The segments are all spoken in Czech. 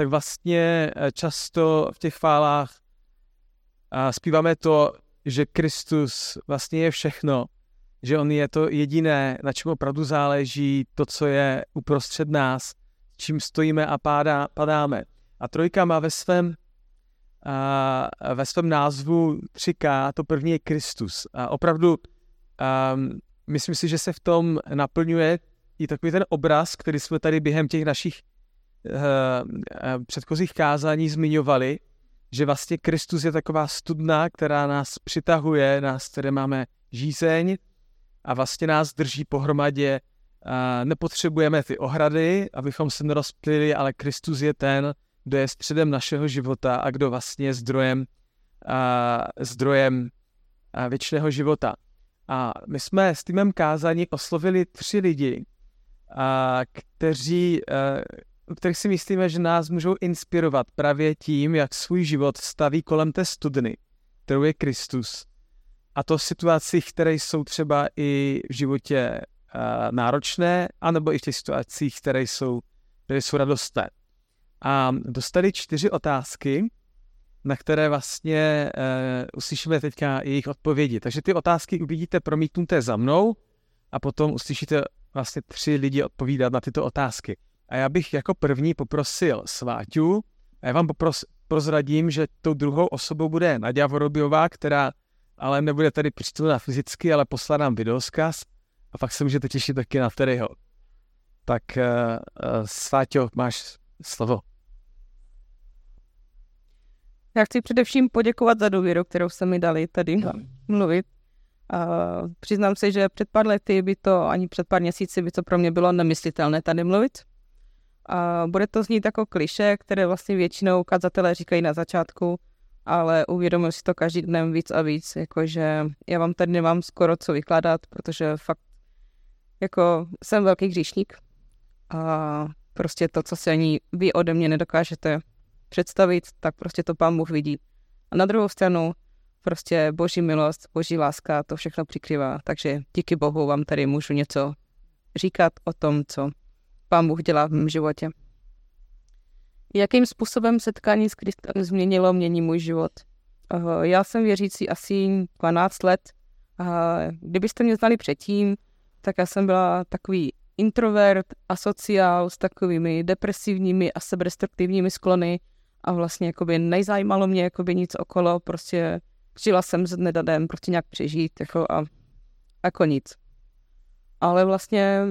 tak vlastně eh, často v těch chválách zpíváme to, že Kristus vlastně je všechno, že on je to jediné, na čem opravdu záleží, to, co je uprostřed nás, čím stojíme a pádá, padáme. A trojka má ve svém, a, ve svém názvu 3K, to první je Kristus. A opravdu um, myslím si, že se v tom naplňuje i takový ten obraz, který jsme tady během těch našich předchozích kázání zmiňovali, že vlastně Kristus je taková studna, která nás přitahuje, nás, které máme žízeň a vlastně nás drží pohromadě. Uh, nepotřebujeme ty ohrady, abychom se nerozplyli, ale Kristus je ten, kdo je středem našeho života a kdo vlastně je zdrojem, uh, zdrojem uh, věčného života. A my jsme s týmem kázání oslovili tři lidi, a, kteří, a, kterých si myslíme, že nás můžou inspirovat právě tím, jak svůj život staví kolem té studny, kterou je Kristus. A to v situacích, které jsou třeba i v životě a, náročné, anebo i v těch situacích, které jsou, které jsou radostné. A dostali čtyři otázky, na které vlastně uh, uslyšíme teďka jejich odpovědi. Takže ty otázky uvidíte promítnuté za mnou a potom uslyšíte vlastně tři lidi odpovídat na tyto otázky. A já bych jako první poprosil Sváťu, a já vám popros, prozradím, že tou druhou osobou bude Nadia Vorobiová, která ale nebude tady přítomná fyzicky, ale poslá nám videoskaz a pak se můžete těšit taky na Terryho. Tak uh, uh, Sváťo, máš slovo. Já chci především poděkovat za důvěru, kterou jste mi dali tady no. mluvit. A přiznám se, že před pár lety by to, ani před pár měsíci by to pro mě bylo nemyslitelné tady mluvit. A bude to znít jako kliše, které vlastně většinou kazatelé říkají na začátku, ale uvědomuji si to každý dnem víc a víc, jakože já vám tady nemám skoro co vykládat, protože fakt jako jsem velký hříšník a prostě to, co si ani vy ode mě nedokážete představit, tak prostě to pán Bůh vidí. A na druhou stranu prostě boží milost, boží láska to všechno přikrývá. Takže díky Bohu vám tady můžu něco říkat o tom, co pán Bůh dělá v mém životě. Jakým způsobem setkání s Kristem změnilo, mění můj život? Já jsem věřící asi 12 let. Kdybyste mě znali předtím, tak já jsem byla takový introvert, asociál s takovými depresivními a sebedestruktivními sklony a vlastně jakoby nezajímalo mě jakoby nic okolo, prostě žila jsem dne den prostě nějak přežít jako a jako nic. Ale vlastně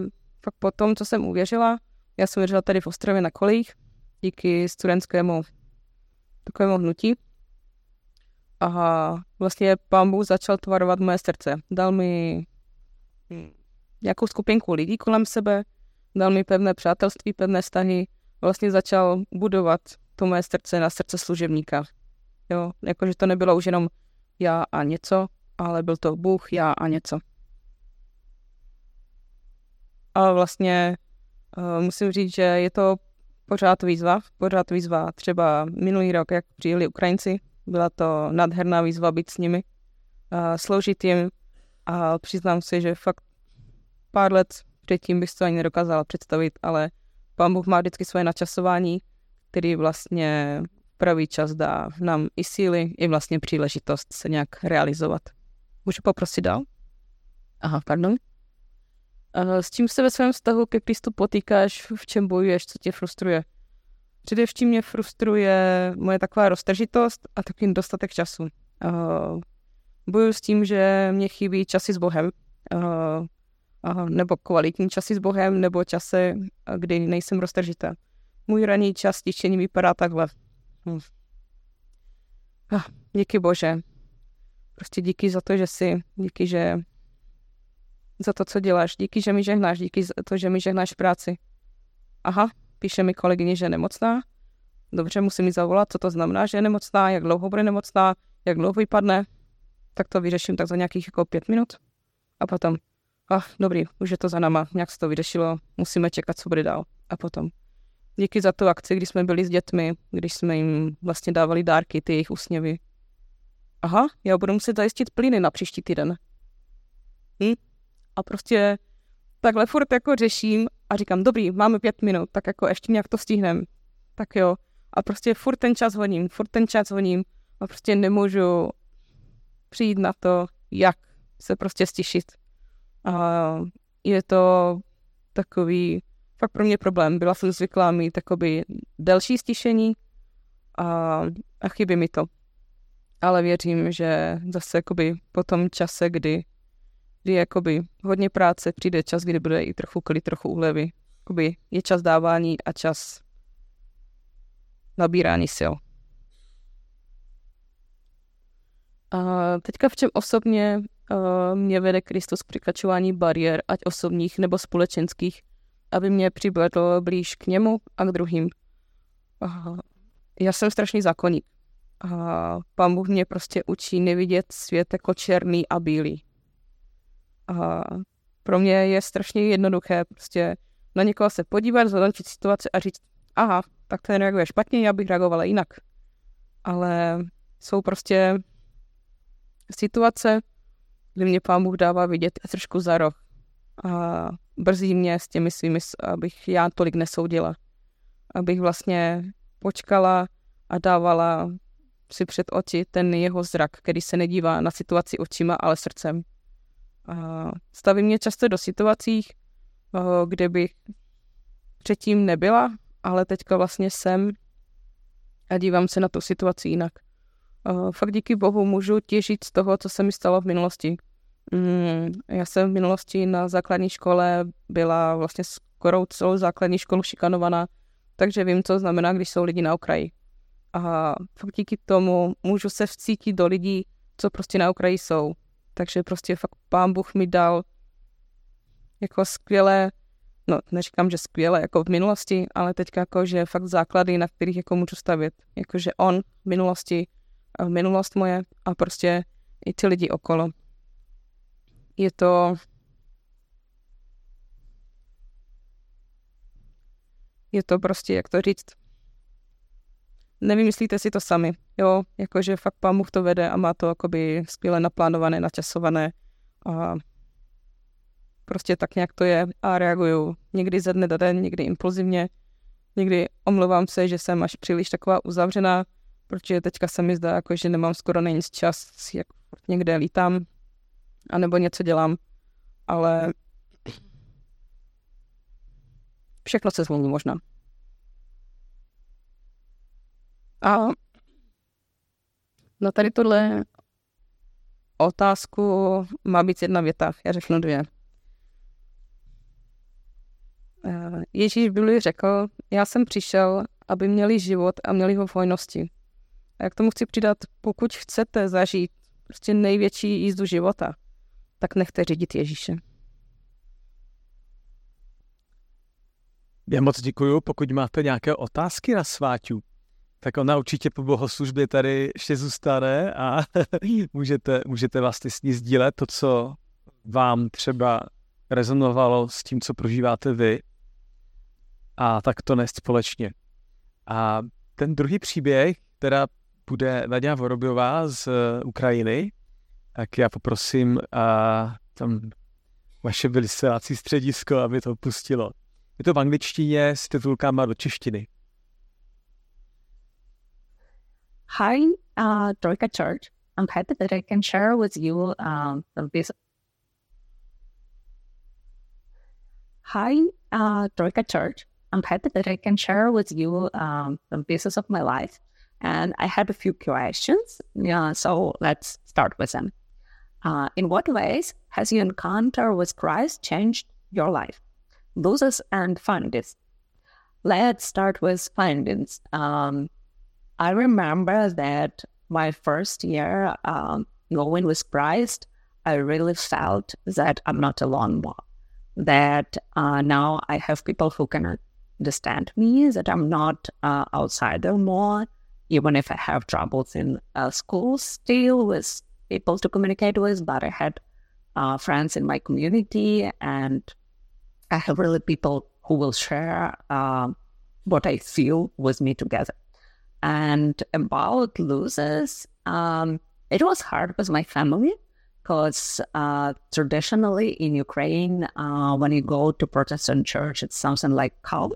fakt po tom, co jsem uvěřila, já jsem uvěřila tady v Ostrově na kolích, díky studentskému takovému hnutí. A vlastně pán Bůh začal tvarovat moje srdce. Dal mi nějakou skupinku lidí kolem sebe, dal mi pevné přátelství, pevné vztahy, vlastně začal budovat to moje srdce na srdce služebníka. Jo, jakože to nebylo už jenom já a něco, ale byl to Bůh, já a něco. A vlastně uh, musím říct, že je to pořád výzva, pořád výzva. Třeba minulý rok, jak přijeli Ukrajinci, byla to nádherná výzva být s nimi, uh, sloužit jim a přiznám si, že fakt pár let předtím bych to ani nedokázala představit, ale pán Bůh má vždycky svoje načasování který vlastně pravý čas dá nám i síly, i vlastně příležitost se nějak realizovat. Můžu poprosit dál? Aha, pardon. S čím se ve svém vztahu ke Kristu potýkáš, v čem bojuješ, co tě frustruje? Především mě frustruje moje taková roztržitost a taky dostatek času. Bojuji s tím, že mě chybí časy s Bohem, nebo kvalitní časy s Bohem, nebo časy, kdy nejsem roztržitá můj raný čas tištění vypadá takhle. Hm. Ah, díky Bože. Prostě díky za to, že jsi, díky, že za to, co děláš, díky, že mi žehnáš, díky za to, že mi žehnáš práci. Aha, píše mi kolegyně, že je nemocná. Dobře, musím mi zavolat, co to znamená, že je nemocná, jak dlouho bude nemocná, jak dlouho vypadne. Tak to vyřeším tak za nějakých jako pět minut. A potom, ach, dobrý, už je to za náma, nějak se to vyřešilo, musíme čekat, co bude dál. A potom, díky za tu akci, když jsme byli s dětmi, když jsme jim vlastně dávali dárky, ty jejich úsměvy. Aha, já budu muset zajistit plyny na příští týden. Hm? A prostě takhle furt jako řeším a říkám, dobrý, máme pět minut, tak jako ještě nějak to stihnem. Tak jo, a prostě furt ten čas honím, furt ten čas honím a prostě nemůžu přijít na to, jak se prostě stišit. A je to takový fakt pro mě problém. Byla jsem zvyklá mít takový delší stišení a, a chybí mi to. Ale věřím, že zase jakoby po tom čase, kdy, kdy jakoby hodně práce, přijde čas, kdy bude i trochu klid, trochu úlevy. Jakoby je čas dávání a čas nabírání sil. A teďka v čem osobně uh, mě vede Kristus k překračování bariér, ať osobních nebo společenských, aby mě přivedl blíž k němu a k druhým. Uh, já jsem strašný zákonník. A pán Bůh mě prostě učí nevidět svět jako černý a bílý. A pro mě je strašně jednoduché prostě na někoho se podívat, zhodnotit situaci a říct, aha, tak ten reaguje špatně, já bych reagovala jinak. Ale jsou prostě situace, kdy mě pán Bůh dává vidět trošku za roh a brzí mě s těmi svými, abych já tolik nesoudila. Abych vlastně počkala a dávala si před oči ten jeho zrak, který se nedívá na situaci očima, ale srdcem. A staví mě často do situacích, kde bych předtím nebyla, ale teďka vlastně jsem a dívám se na tu situaci jinak. Fakt díky Bohu můžu těžit z toho, co se mi stalo v minulosti. Mm, já jsem v minulosti na základní škole byla vlastně skoro celou základní školu šikanovaná, takže vím, co znamená, když jsou lidi na okraji. A fakt díky tomu můžu se vcítit do lidí, co prostě na okraji jsou. Takže prostě fakt pán Bůh mi dal jako skvělé, no neříkám, že skvělé jako v minulosti, ale teďka jako, že fakt základy, na kterých jako můžu stavět. Jakože on v minulosti, minulost moje a prostě i ty lidi okolo je to je to prostě, jak to říct, nevymyslíte si to sami, jo, jakože fakt pán Bůh to vede a má to jakoby skvěle naplánované, načasované a prostě tak nějak to je a reaguju někdy ze dne do den, někdy impulzivně, někdy omlouvám se, že jsem až příliš taková uzavřená, protože teďka se mi zdá, jako, že nemám skoro na nic čas, jak někde lítám, anebo něco dělám, ale všechno se změní možná. A no tady tohle otázku má být jedna věta, já řeknu dvě. Eh, Ježíš v Biblii řekl, já jsem přišel, aby měli život a měli ho v hojnosti. A jak tomu chci přidat, pokud chcete zažít prostě největší jízdu života, tak nechte řídit Ježíše. Já moc děkuju. Pokud máte nějaké otázky na sváťu, tak ona určitě po bohoslužbě tady ještě zůstane a můžete, můžete vlastně s ní sdílet to, co vám třeba rezonovalo s tím, co prožíváte vy a tak to nést společně. A ten druhý příběh, teda bude Nadia Vorobiová z Ukrajiny, tak já poprosím a tam vaše vysílací středisko, aby to pustilo. Je to v angličtině s titulkama do češtiny. Hi, uh, Troika Church. I'm happy that I can share with you um, this. Hi, uh, Troika Church. I'm happy that I can share with you um, some pieces of my life. And I have a few questions. Yeah, so let's start with them. Uh, in what ways has your encounter with Christ changed your life? Losses and findings. Let's start with findings. Um, I remember that my first year um, going with Christ, I really felt that I'm not alone more. That uh, now I have people who can understand me, that I'm not uh, outsider more, even if I have troubles in uh, school still with people to communicate with, but I had uh, friends in my community, and I have really people who will share uh, what I feel with me together. And about losses, um, it was hard with my family because uh, traditionally in Ukraine, uh, when you go to Protestant church, it's something like cult.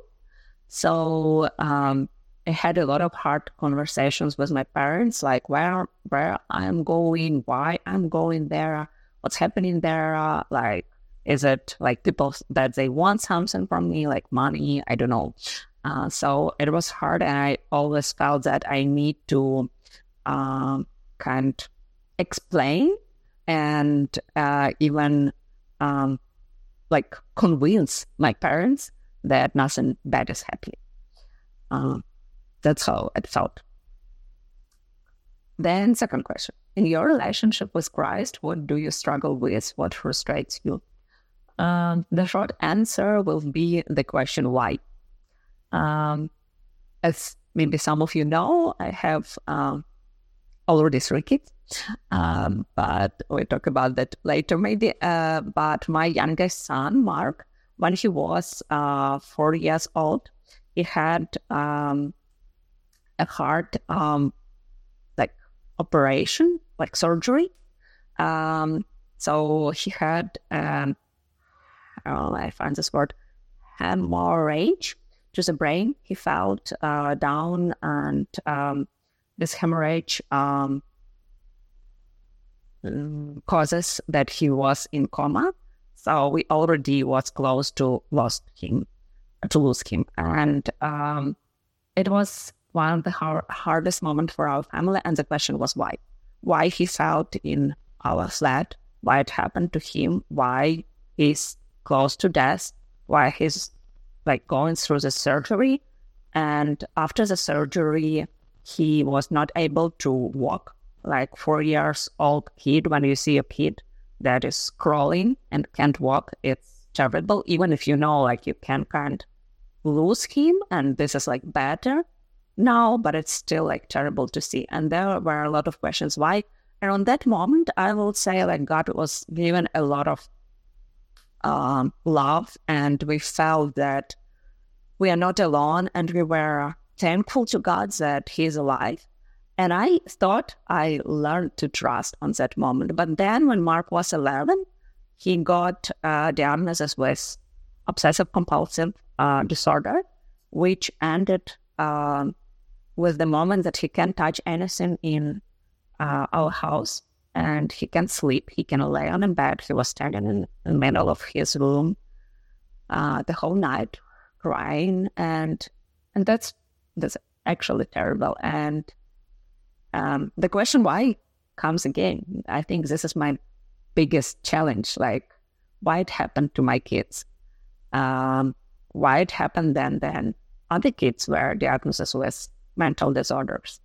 So um, I had a lot of hard conversations with my parents, like where where I'm going, why I'm going there, what's happening there. Like, is it like people that they want something from me, like money? I don't know. Uh, so it was hard, and I always felt that I need to um, kind of explain and uh, even um, like convince my parents that nothing bad is happening. Um, that's how it felt. Then, second question In your relationship with Christ, what do you struggle with? What frustrates you? Um, the short answer will be the question why. Um, as maybe some of you know, I have um, already three kids, um, but we'll talk about that later maybe. Uh, but my youngest son, Mark, when he was uh, four years old, he had um, a heart um, like operation, like surgery. Um, so he had, um, I know, I find this word, hemorrhage to the brain. He felt uh, down, and um, this hemorrhage um, causes that he was in coma. So we already was close to lost him, to lose him, and um, it was one of the hard, hardest moment for our family. And the question was why? Why he felt in our flat, why it happened to him, why he's close to death, why he's like going through the surgery. And after the surgery, he was not able to walk. Like four years old kid, when you see a kid that is crawling and can't walk, it's terrible. Even if you know, like you can can't lose him, and this is like better now, but it's still like terrible to see. And there were a lot of questions why. And on that moment, I will say like God was given a lot of um, love, and we felt that we are not alone, and we were thankful to God that He's alive. And I thought I learned to trust on that moment. But then when Mark was 11, he got a diagnosis with obsessive compulsive uh, disorder, which ended um, was the moment that he can't touch anything in uh, our house and he can sleep. He can lay on a bed. He was standing in the middle of his room uh, the whole night, crying, and and that's that's actually terrible. And um, the question why comes again. I think this is my biggest challenge. Like, why it happened to my kids? Um, why it happened then? Then other kids were diagnosed with mental disorders.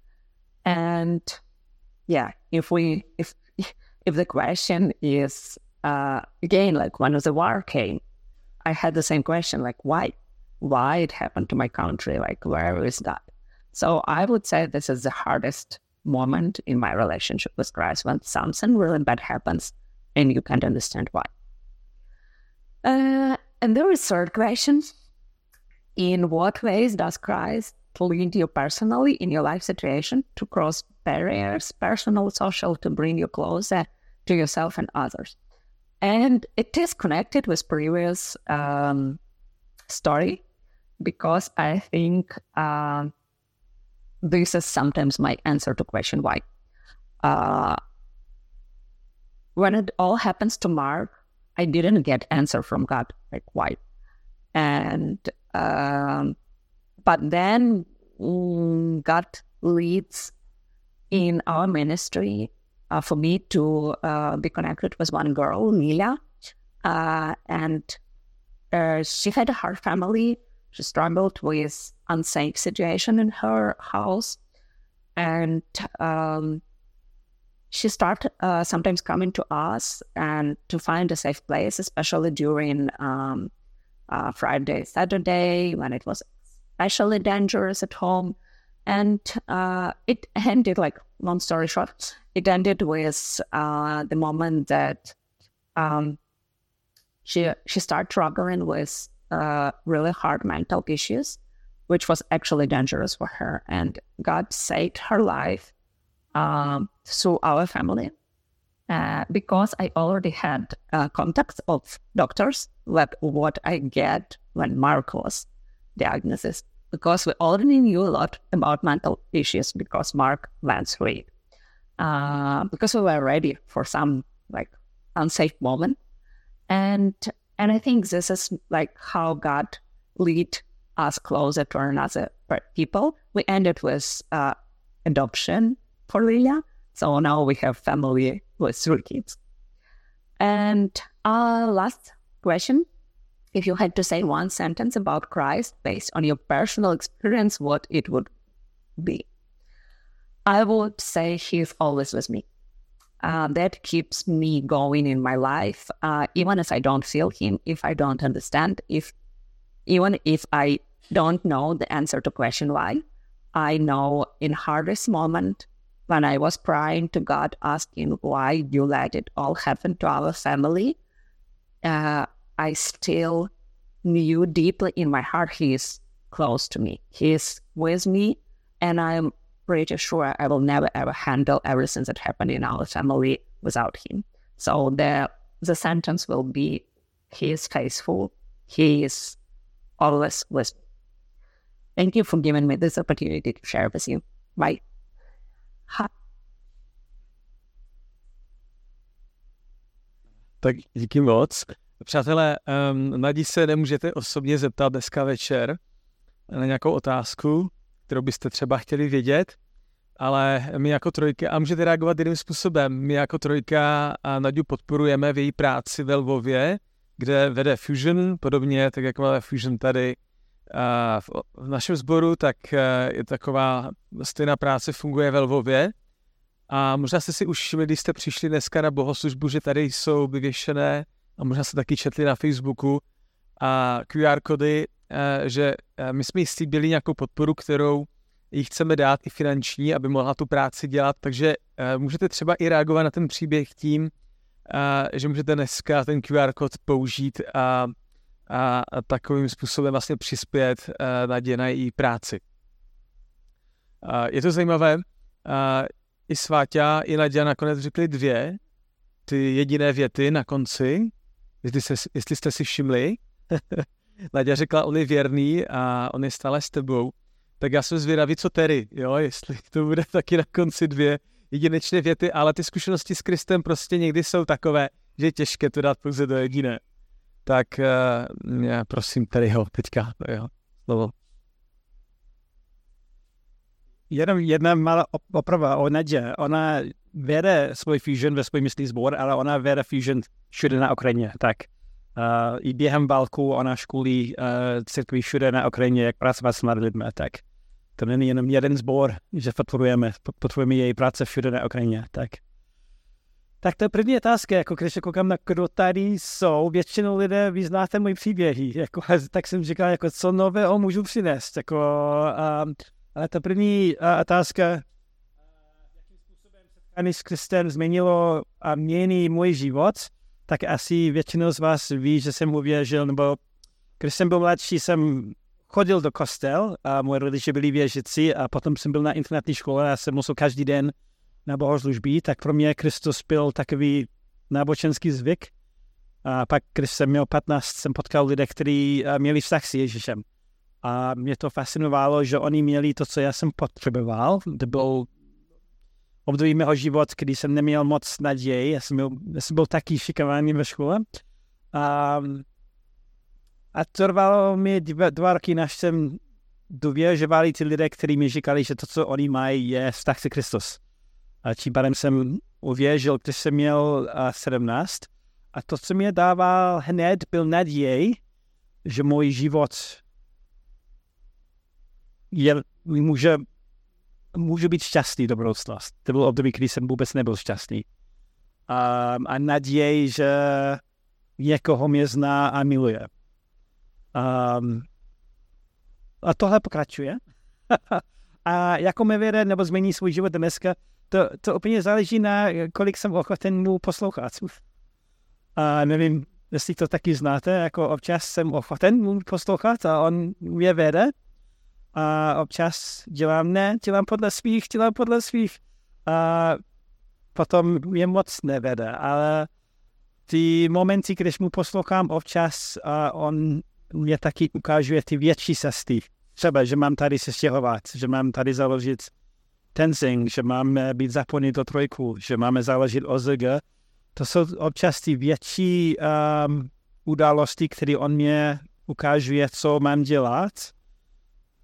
And yeah, if we if if the question is uh, again like when the war came, I had the same question like why why it happened to my country like where is that? So I would say this is the hardest moment in my relationship with Christ when something really bad happens and you can't understand why. Uh, and there is third question: In what ways does Christ lead you personally in your life situation to cross barriers, personal, social, to bring you closer to yourself and others. And it is connected with previous um, story because I think uh, this is sometimes my answer to question why. Uh, when it all happens to Mark, I didn't get answer from God like why, and um, but then mm, God leads in our ministry uh, for me to uh, be connected with one girl, Mila. Uh, and uh, she had a hard family. She struggled with unsafe situation in her house. And um, she started uh, sometimes coming to us and to find a safe place, especially during um, uh, Friday, Saturday, when it was especially dangerous at home. And uh, it ended, like, long story short, it ended with uh, the moment that um, she she started struggling with uh, really hard mental issues, which was actually dangerous for her. And God saved her life um, through our family. Uh, because I already had uh, contacts of doctors, like what I get when Mark was diagnosis because we already knew a lot about mental issues because Mark through it. Uh, because we were ready for some like unsafe moment. And and I think this is like how God lead us closer to another people. We ended with uh, adoption for Lilia. So now we have family with three kids. And our last question if you had to say one sentence about Christ based on your personal experience, what it would be? I would say He's always with me. Uh, that keeps me going in my life, uh, even if I don't feel Him, if I don't understand, if even if I don't know the answer to question why. I know in hardest moment when I was praying to God, asking why you let it all happen to our family, uh, I still knew deeply in my heart He is close to me. He is with me, and I'm pretty sure I will never ever handle everything that happened in our family without Him. So the the sentence will be, He is faithful. He is always with me. Thank you for giving me this opportunity to share with you. Bye. Ha. Tak díky moc. Přátelé, um, Nadí se nemůžete osobně zeptat dneska večer na nějakou otázku, kterou byste třeba chtěli vědět, ale my jako trojka, a můžete reagovat jiným způsobem, my jako trojka a Naďu podporujeme v její práci ve Lvově, kde vede Fusion, podobně tak jako máme Fusion tady a v našem sboru, tak e, je taková stejná práce funguje ve Lvově. A možná jste si už když jste přišli dneska na bohoslužbu, že tady jsou vyvěšené a možná se taky četli na Facebooku. A QR kody, e, že e, my jsme jí slíbili nějakou podporu, kterou jí chceme dát i finanční, aby mohla tu práci dělat, takže můžete třeba i reagovat na ten příběh tím, že můžete dneska ten QR kód použít a, a, a takovým způsobem vlastně přispět na na její práci. Je to zajímavé, i Sváťa, i Nadia nakonec řekli dvě, ty jediné věty na konci, jestli, se, jestli jste si všimli. Nadia řekla, on je věrný a on je stále s tebou. Tak já jsem zvědavý, co tedy, jo, jestli to bude taky na konci dvě jedinečné věty, ale ty zkušenosti s Kristem prostě někdy jsou takové, že je těžké to dát pouze do jediné. Tak uh, já prosím tady ho teďka, jo, slovo. Jenom jedna malá oprava o Nadě. Ona vede svůj fusion ve svůj myslí sbor, ale ona vede fusion všude na Ukrajině. Tak uh, i během válku ona školí uh, církví všude na Ukrajině, jak pracovat s mladými lidmi. Tak to není jenom jeden sbor, že podporujeme, podporujeme její práce všude na Ukrajině. Tak. Tak to je první otázka, jako když se koukám na kdo tady jsou, většinou lidé, vy znáte můj příběhy, jako, tak jsem říkal, jako, co nového můžu přinést, jako, um, ale ta první otázka, setkání s Kristem změnilo a mění můj život, tak asi většinou z vás ví, že jsem uvěřil, nebo když jsem byl mladší, jsem chodil do kostel a moje rodiče byli věžici a potom jsem byl na internetní škole a jsem musel každý den na bohoslužby, tak pro mě Kristus byl takový náboženský zvyk. A pak, když jsem měl 15, jsem potkal lidé, kteří měli vztah s Ježíšem. A mě to fascinovalo, že oni měli to, co já jsem potřeboval. To byl období mého života, kdy jsem neměl moc naději. Já jsem byl, já jsem byl taky šikovaný ve škole. A a trvalo mi dva, dva roky, než jsem důvěřovali ty lidé, kteří mi říkali, že to, co oni mají, je vztah se Kristus. A tím pádem jsem uvěřil, když jsem měl uh, 17. A to, co mě dával hned, byl naděj, že můj život je, může, může být šťastný do budoucnosti. To bylo období, kdy jsem vůbec nebyl šťastný. Um, a naděj, že někoho mě zná a miluje. Um, a tohle pokračuje. a jako mi vede nebo změní svůj život dneska, to, to úplně záleží na, kolik jsem ochoten mu poslouchat. A nevím, jestli to taky znáte, jako občas jsem ochoten mu poslouchat a on mě vede. A občas dělám ne, dělám podle svých, dělám podle svých. A potom mě moc nevede, ale ty momenty, když mu poslouchám občas a on mě taky ukazuje ty větší cesty třeba, že mám tady se stěhovat, že mám tady založit Tenzing, že máme být zapojený do trojku, že máme založit OZG. To jsou občas ty větší um, události, které on mě ukážuje, co mám dělat.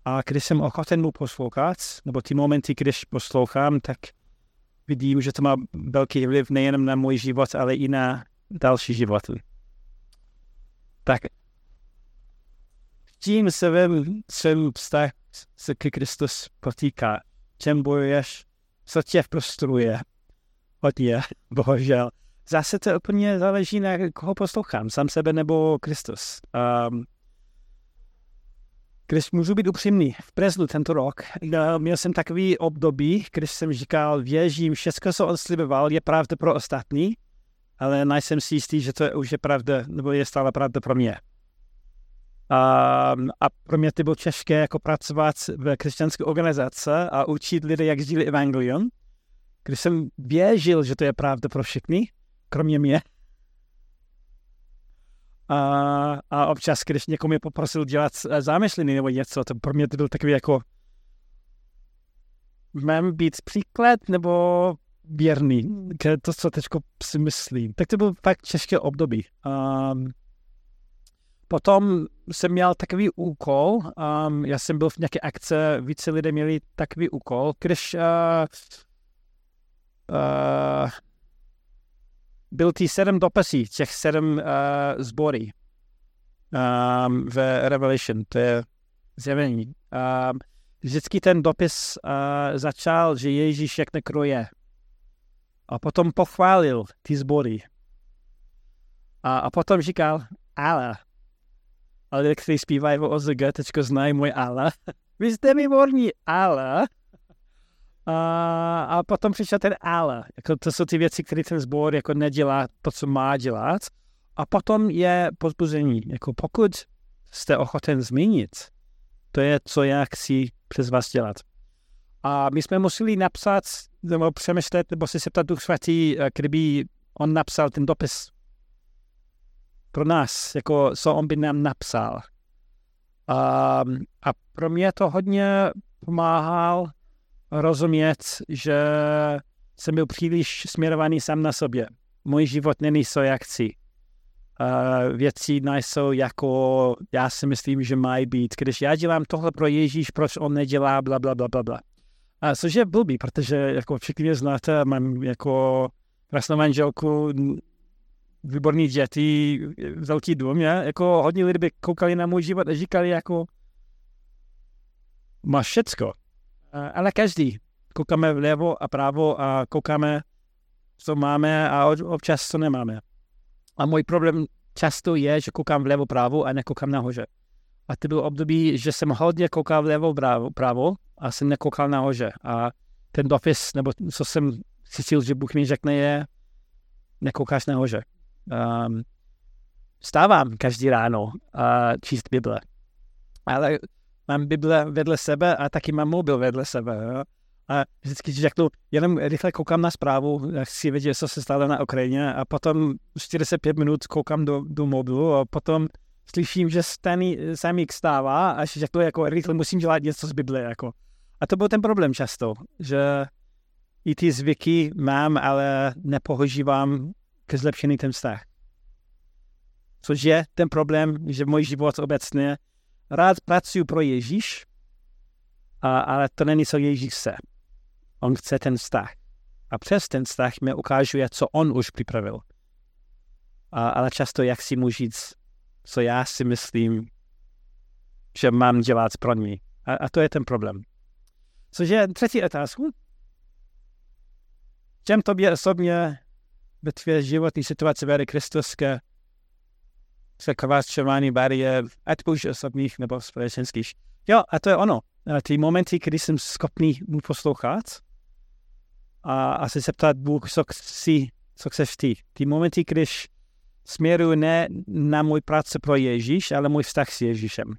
A když jsem ochoten mu poslouchat, nebo ty momenty, když poslouchám, tak vidím, že to má velký vliv nejen na můj život, ale i na další životy. Tak tím se vem celý vztah se k Kristus potýká. Čem bojuješ, co tě frustruje. Hodně, bohužel. Zase to úplně záleží na koho poslouchám, sám sebe nebo Kristus. Um, když můžu být upřímný, v Brezlu tento rok no, měl jsem takový období, když jsem říkal, věřím, všechno, co on sliboval, je pravda pro ostatní, ale nejsem si jistý, že to už je pravda, nebo je stále pravda pro mě. A, a pro mě to bylo těžké jako pracovat v křesťanské organizace a učit lidi, jak sdílet evangelium, když jsem věřil, že to je pravda pro všechny, kromě mě. A, a občas, když někomu mě poprosil dělat eh, zámysliny nebo něco, to pro mě to byl takový jako mám být příklad nebo věrný, to, co teď si myslím. Tak to byl fakt těžké období. Um, potom jsem měl takový úkol, um, já jsem byl v nějaké akce, více lidé měli takový úkol, když uh, uh, byl ty sedm dopisy, těch sedm uh, zbory um, v Revelation, to je zjevení. Um, vždycky ten dopis uh, začal, že Ježíš jak nekroje. A potom pochválil ty zbory. A, a potom říkal, ale. Ale lidé, kteří zpívají o OZG, teďko znají můj ale. Vy jste výborní, ale. A, a potom přišel ten ale. Jako to jsou ty věci, které ten sbor jako nedělá to, co má dělat. A potom je pozbuzení. Jako pokud jste ochoten změnit, to je, co já chci přes vás dělat. A my jsme museli napsat, nebo přemýšlet, nebo se zeptat Duch Svatý, eh, kdyby on napsal ten dopis pro nás, jako co on by nám napsal. A, a pro mě to hodně pomáhal rozumět, že jsem byl příliš směrovaný sám na sobě. Můj život není co jak chci. Uh, věci nejsou jako já si myslím, že mají být. Když já dělám tohle pro Ježíš, proč on nedělá, bla, bla, bla, bla, bla. A což je blbý, protože jako všichni mě znáte, mám jako krásnou manželku, výborný děti, velký dům, je? jako hodně lidí by koukali na můj život a říkali jako máš všecko, ale každý. Koukáme vlevo a právo a koukáme, co máme a občas co nemáme. A můj problém často je, že koukám vlevo právo a nekoukám nahoře. A to bylo období, že jsem hodně koukal vlevo právo, a jsem nekoukal nahoře. A ten dopis, nebo co jsem cítil, že Bůh mi řekne, je nekoukáš nahoře. Um, stávám každý ráno a číst Bible. Ale mám Bible vedle sebe a taky mám mobil vedle sebe. Jo? A vždycky řeknu, jenom rychle koukám na zprávu, chci vědět, co se stalo na Ukrajině a potom 45 minut koukám do, do mobilu a potom slyším, že stany samík stává a řeknu, jako rychle musím dělat něco z Bible. Jako. A to byl ten problém často, že i ty zvyky mám, ale nepohožívám ke zlepšení ten vztah. Což je ten problém, že můj život obecně rád pracuji pro Ježíš, a, ale to není, co Ježíš chce. On chce ten vztah. A přes ten vztah mi ukáže, co on už připravil. A, ale často, jak si můžu říct, co já si myslím, že mám dělat pro ní. A, a to je ten problém. Což je třetí otázku. Čem tobě osobně ve tvé životní situaci vede Kristus překračování bariér, ať už osobních nebo společenských. Jo, a to je ono. Ty momenty, kdy jsem schopný mu poslouchat a, a se zeptat Bůh, co chci, co chceš ty. Ty momenty, když směruju ne na můj práce pro Ježíš, ale můj vztah s Ježíšem.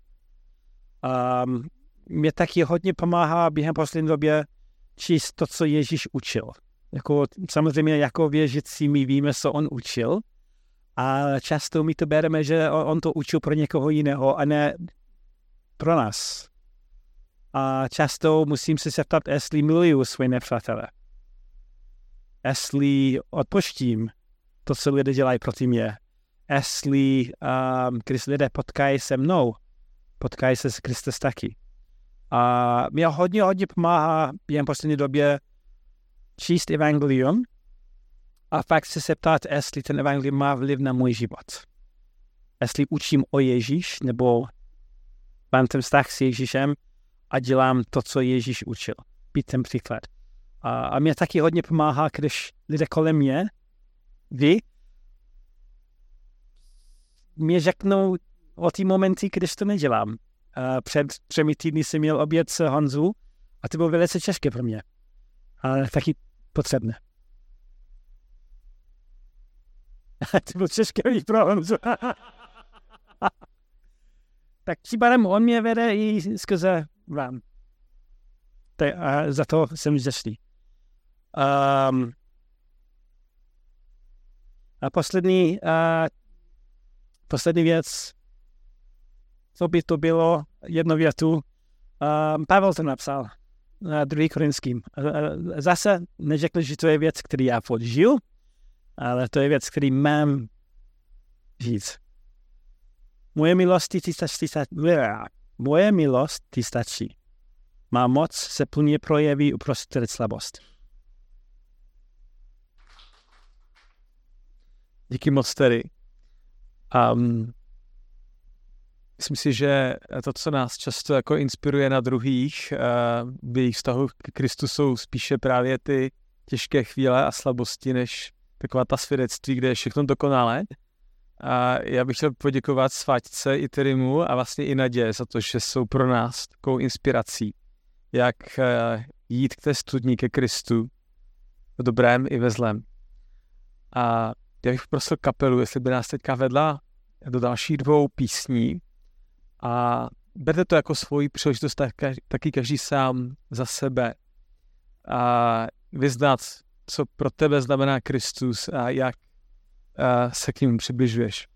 Um, mě taky hodně pomáhá během poslední době číst to, co Ježíš učil. Jako, samozřejmě jako věřící my víme, co on učil, a často my to bereme, že on to učil pro někoho jiného a ne pro nás. A často musím se zeptat, jestli miluju své nepřátele. Jestli odpoštím to, co lidé dělají proti mě. Jestli, um, když lidé potkají se mnou, potkají se s Kristus taky. A mě hodně, hodně pomáhá během poslední době číst evangelium a fakt se zeptat, jestli ten evangelium má vliv na můj život. Jestli učím o Ježíš, nebo mám ten vztah s Ježíšem a dělám to, co Ježíš učil. Být ten příklad. A, a mě taky hodně pomáhá, když lidé kolem mě, vy, mě řeknou o ty momenty, když to nedělám. A před třemi týdny jsem měl oběd s Honzu a to bylo velice těžké pro mě. Ale taky potřebné. To bylo těžké pro Honzu. tak případem on mě vede i skrze vám. Tak, a za to jsem vděčný. Um, a poslední, uh, poslední věc, co by to bylo, jedno větu, um, Pavel to napsal, uh, druhý korinským. Uh, zase neřekl, že to je věc, který já podžil, ale to je věc, který mám říct. Moje milosti ti stačí, moje milost ti stačí. Má moc se plně projeví uprostřed slabost. Díky moc tedy. Um, myslím si, že to, co nás často jako inspiruje na druhých, uh, v jejich vztahu k Kristu jsou spíše právě ty těžké chvíle a slabosti, než taková ta svědectví, kde je všechno dokonalé. A já bych chtěl poděkovat Sváťce i Tyrimu a vlastně i Nadě za to, že jsou pro nás takovou inspirací, jak uh, jít k té studní ke Kristu v dobrém i ve zlém. A já bych prosil kapelu, jestli by nás teďka vedla do dalších dvou písní a berte to jako svoji příležitost taky každý sám za sebe a vyznat, co pro tebe znamená Kristus a jak se k ním přibližuješ.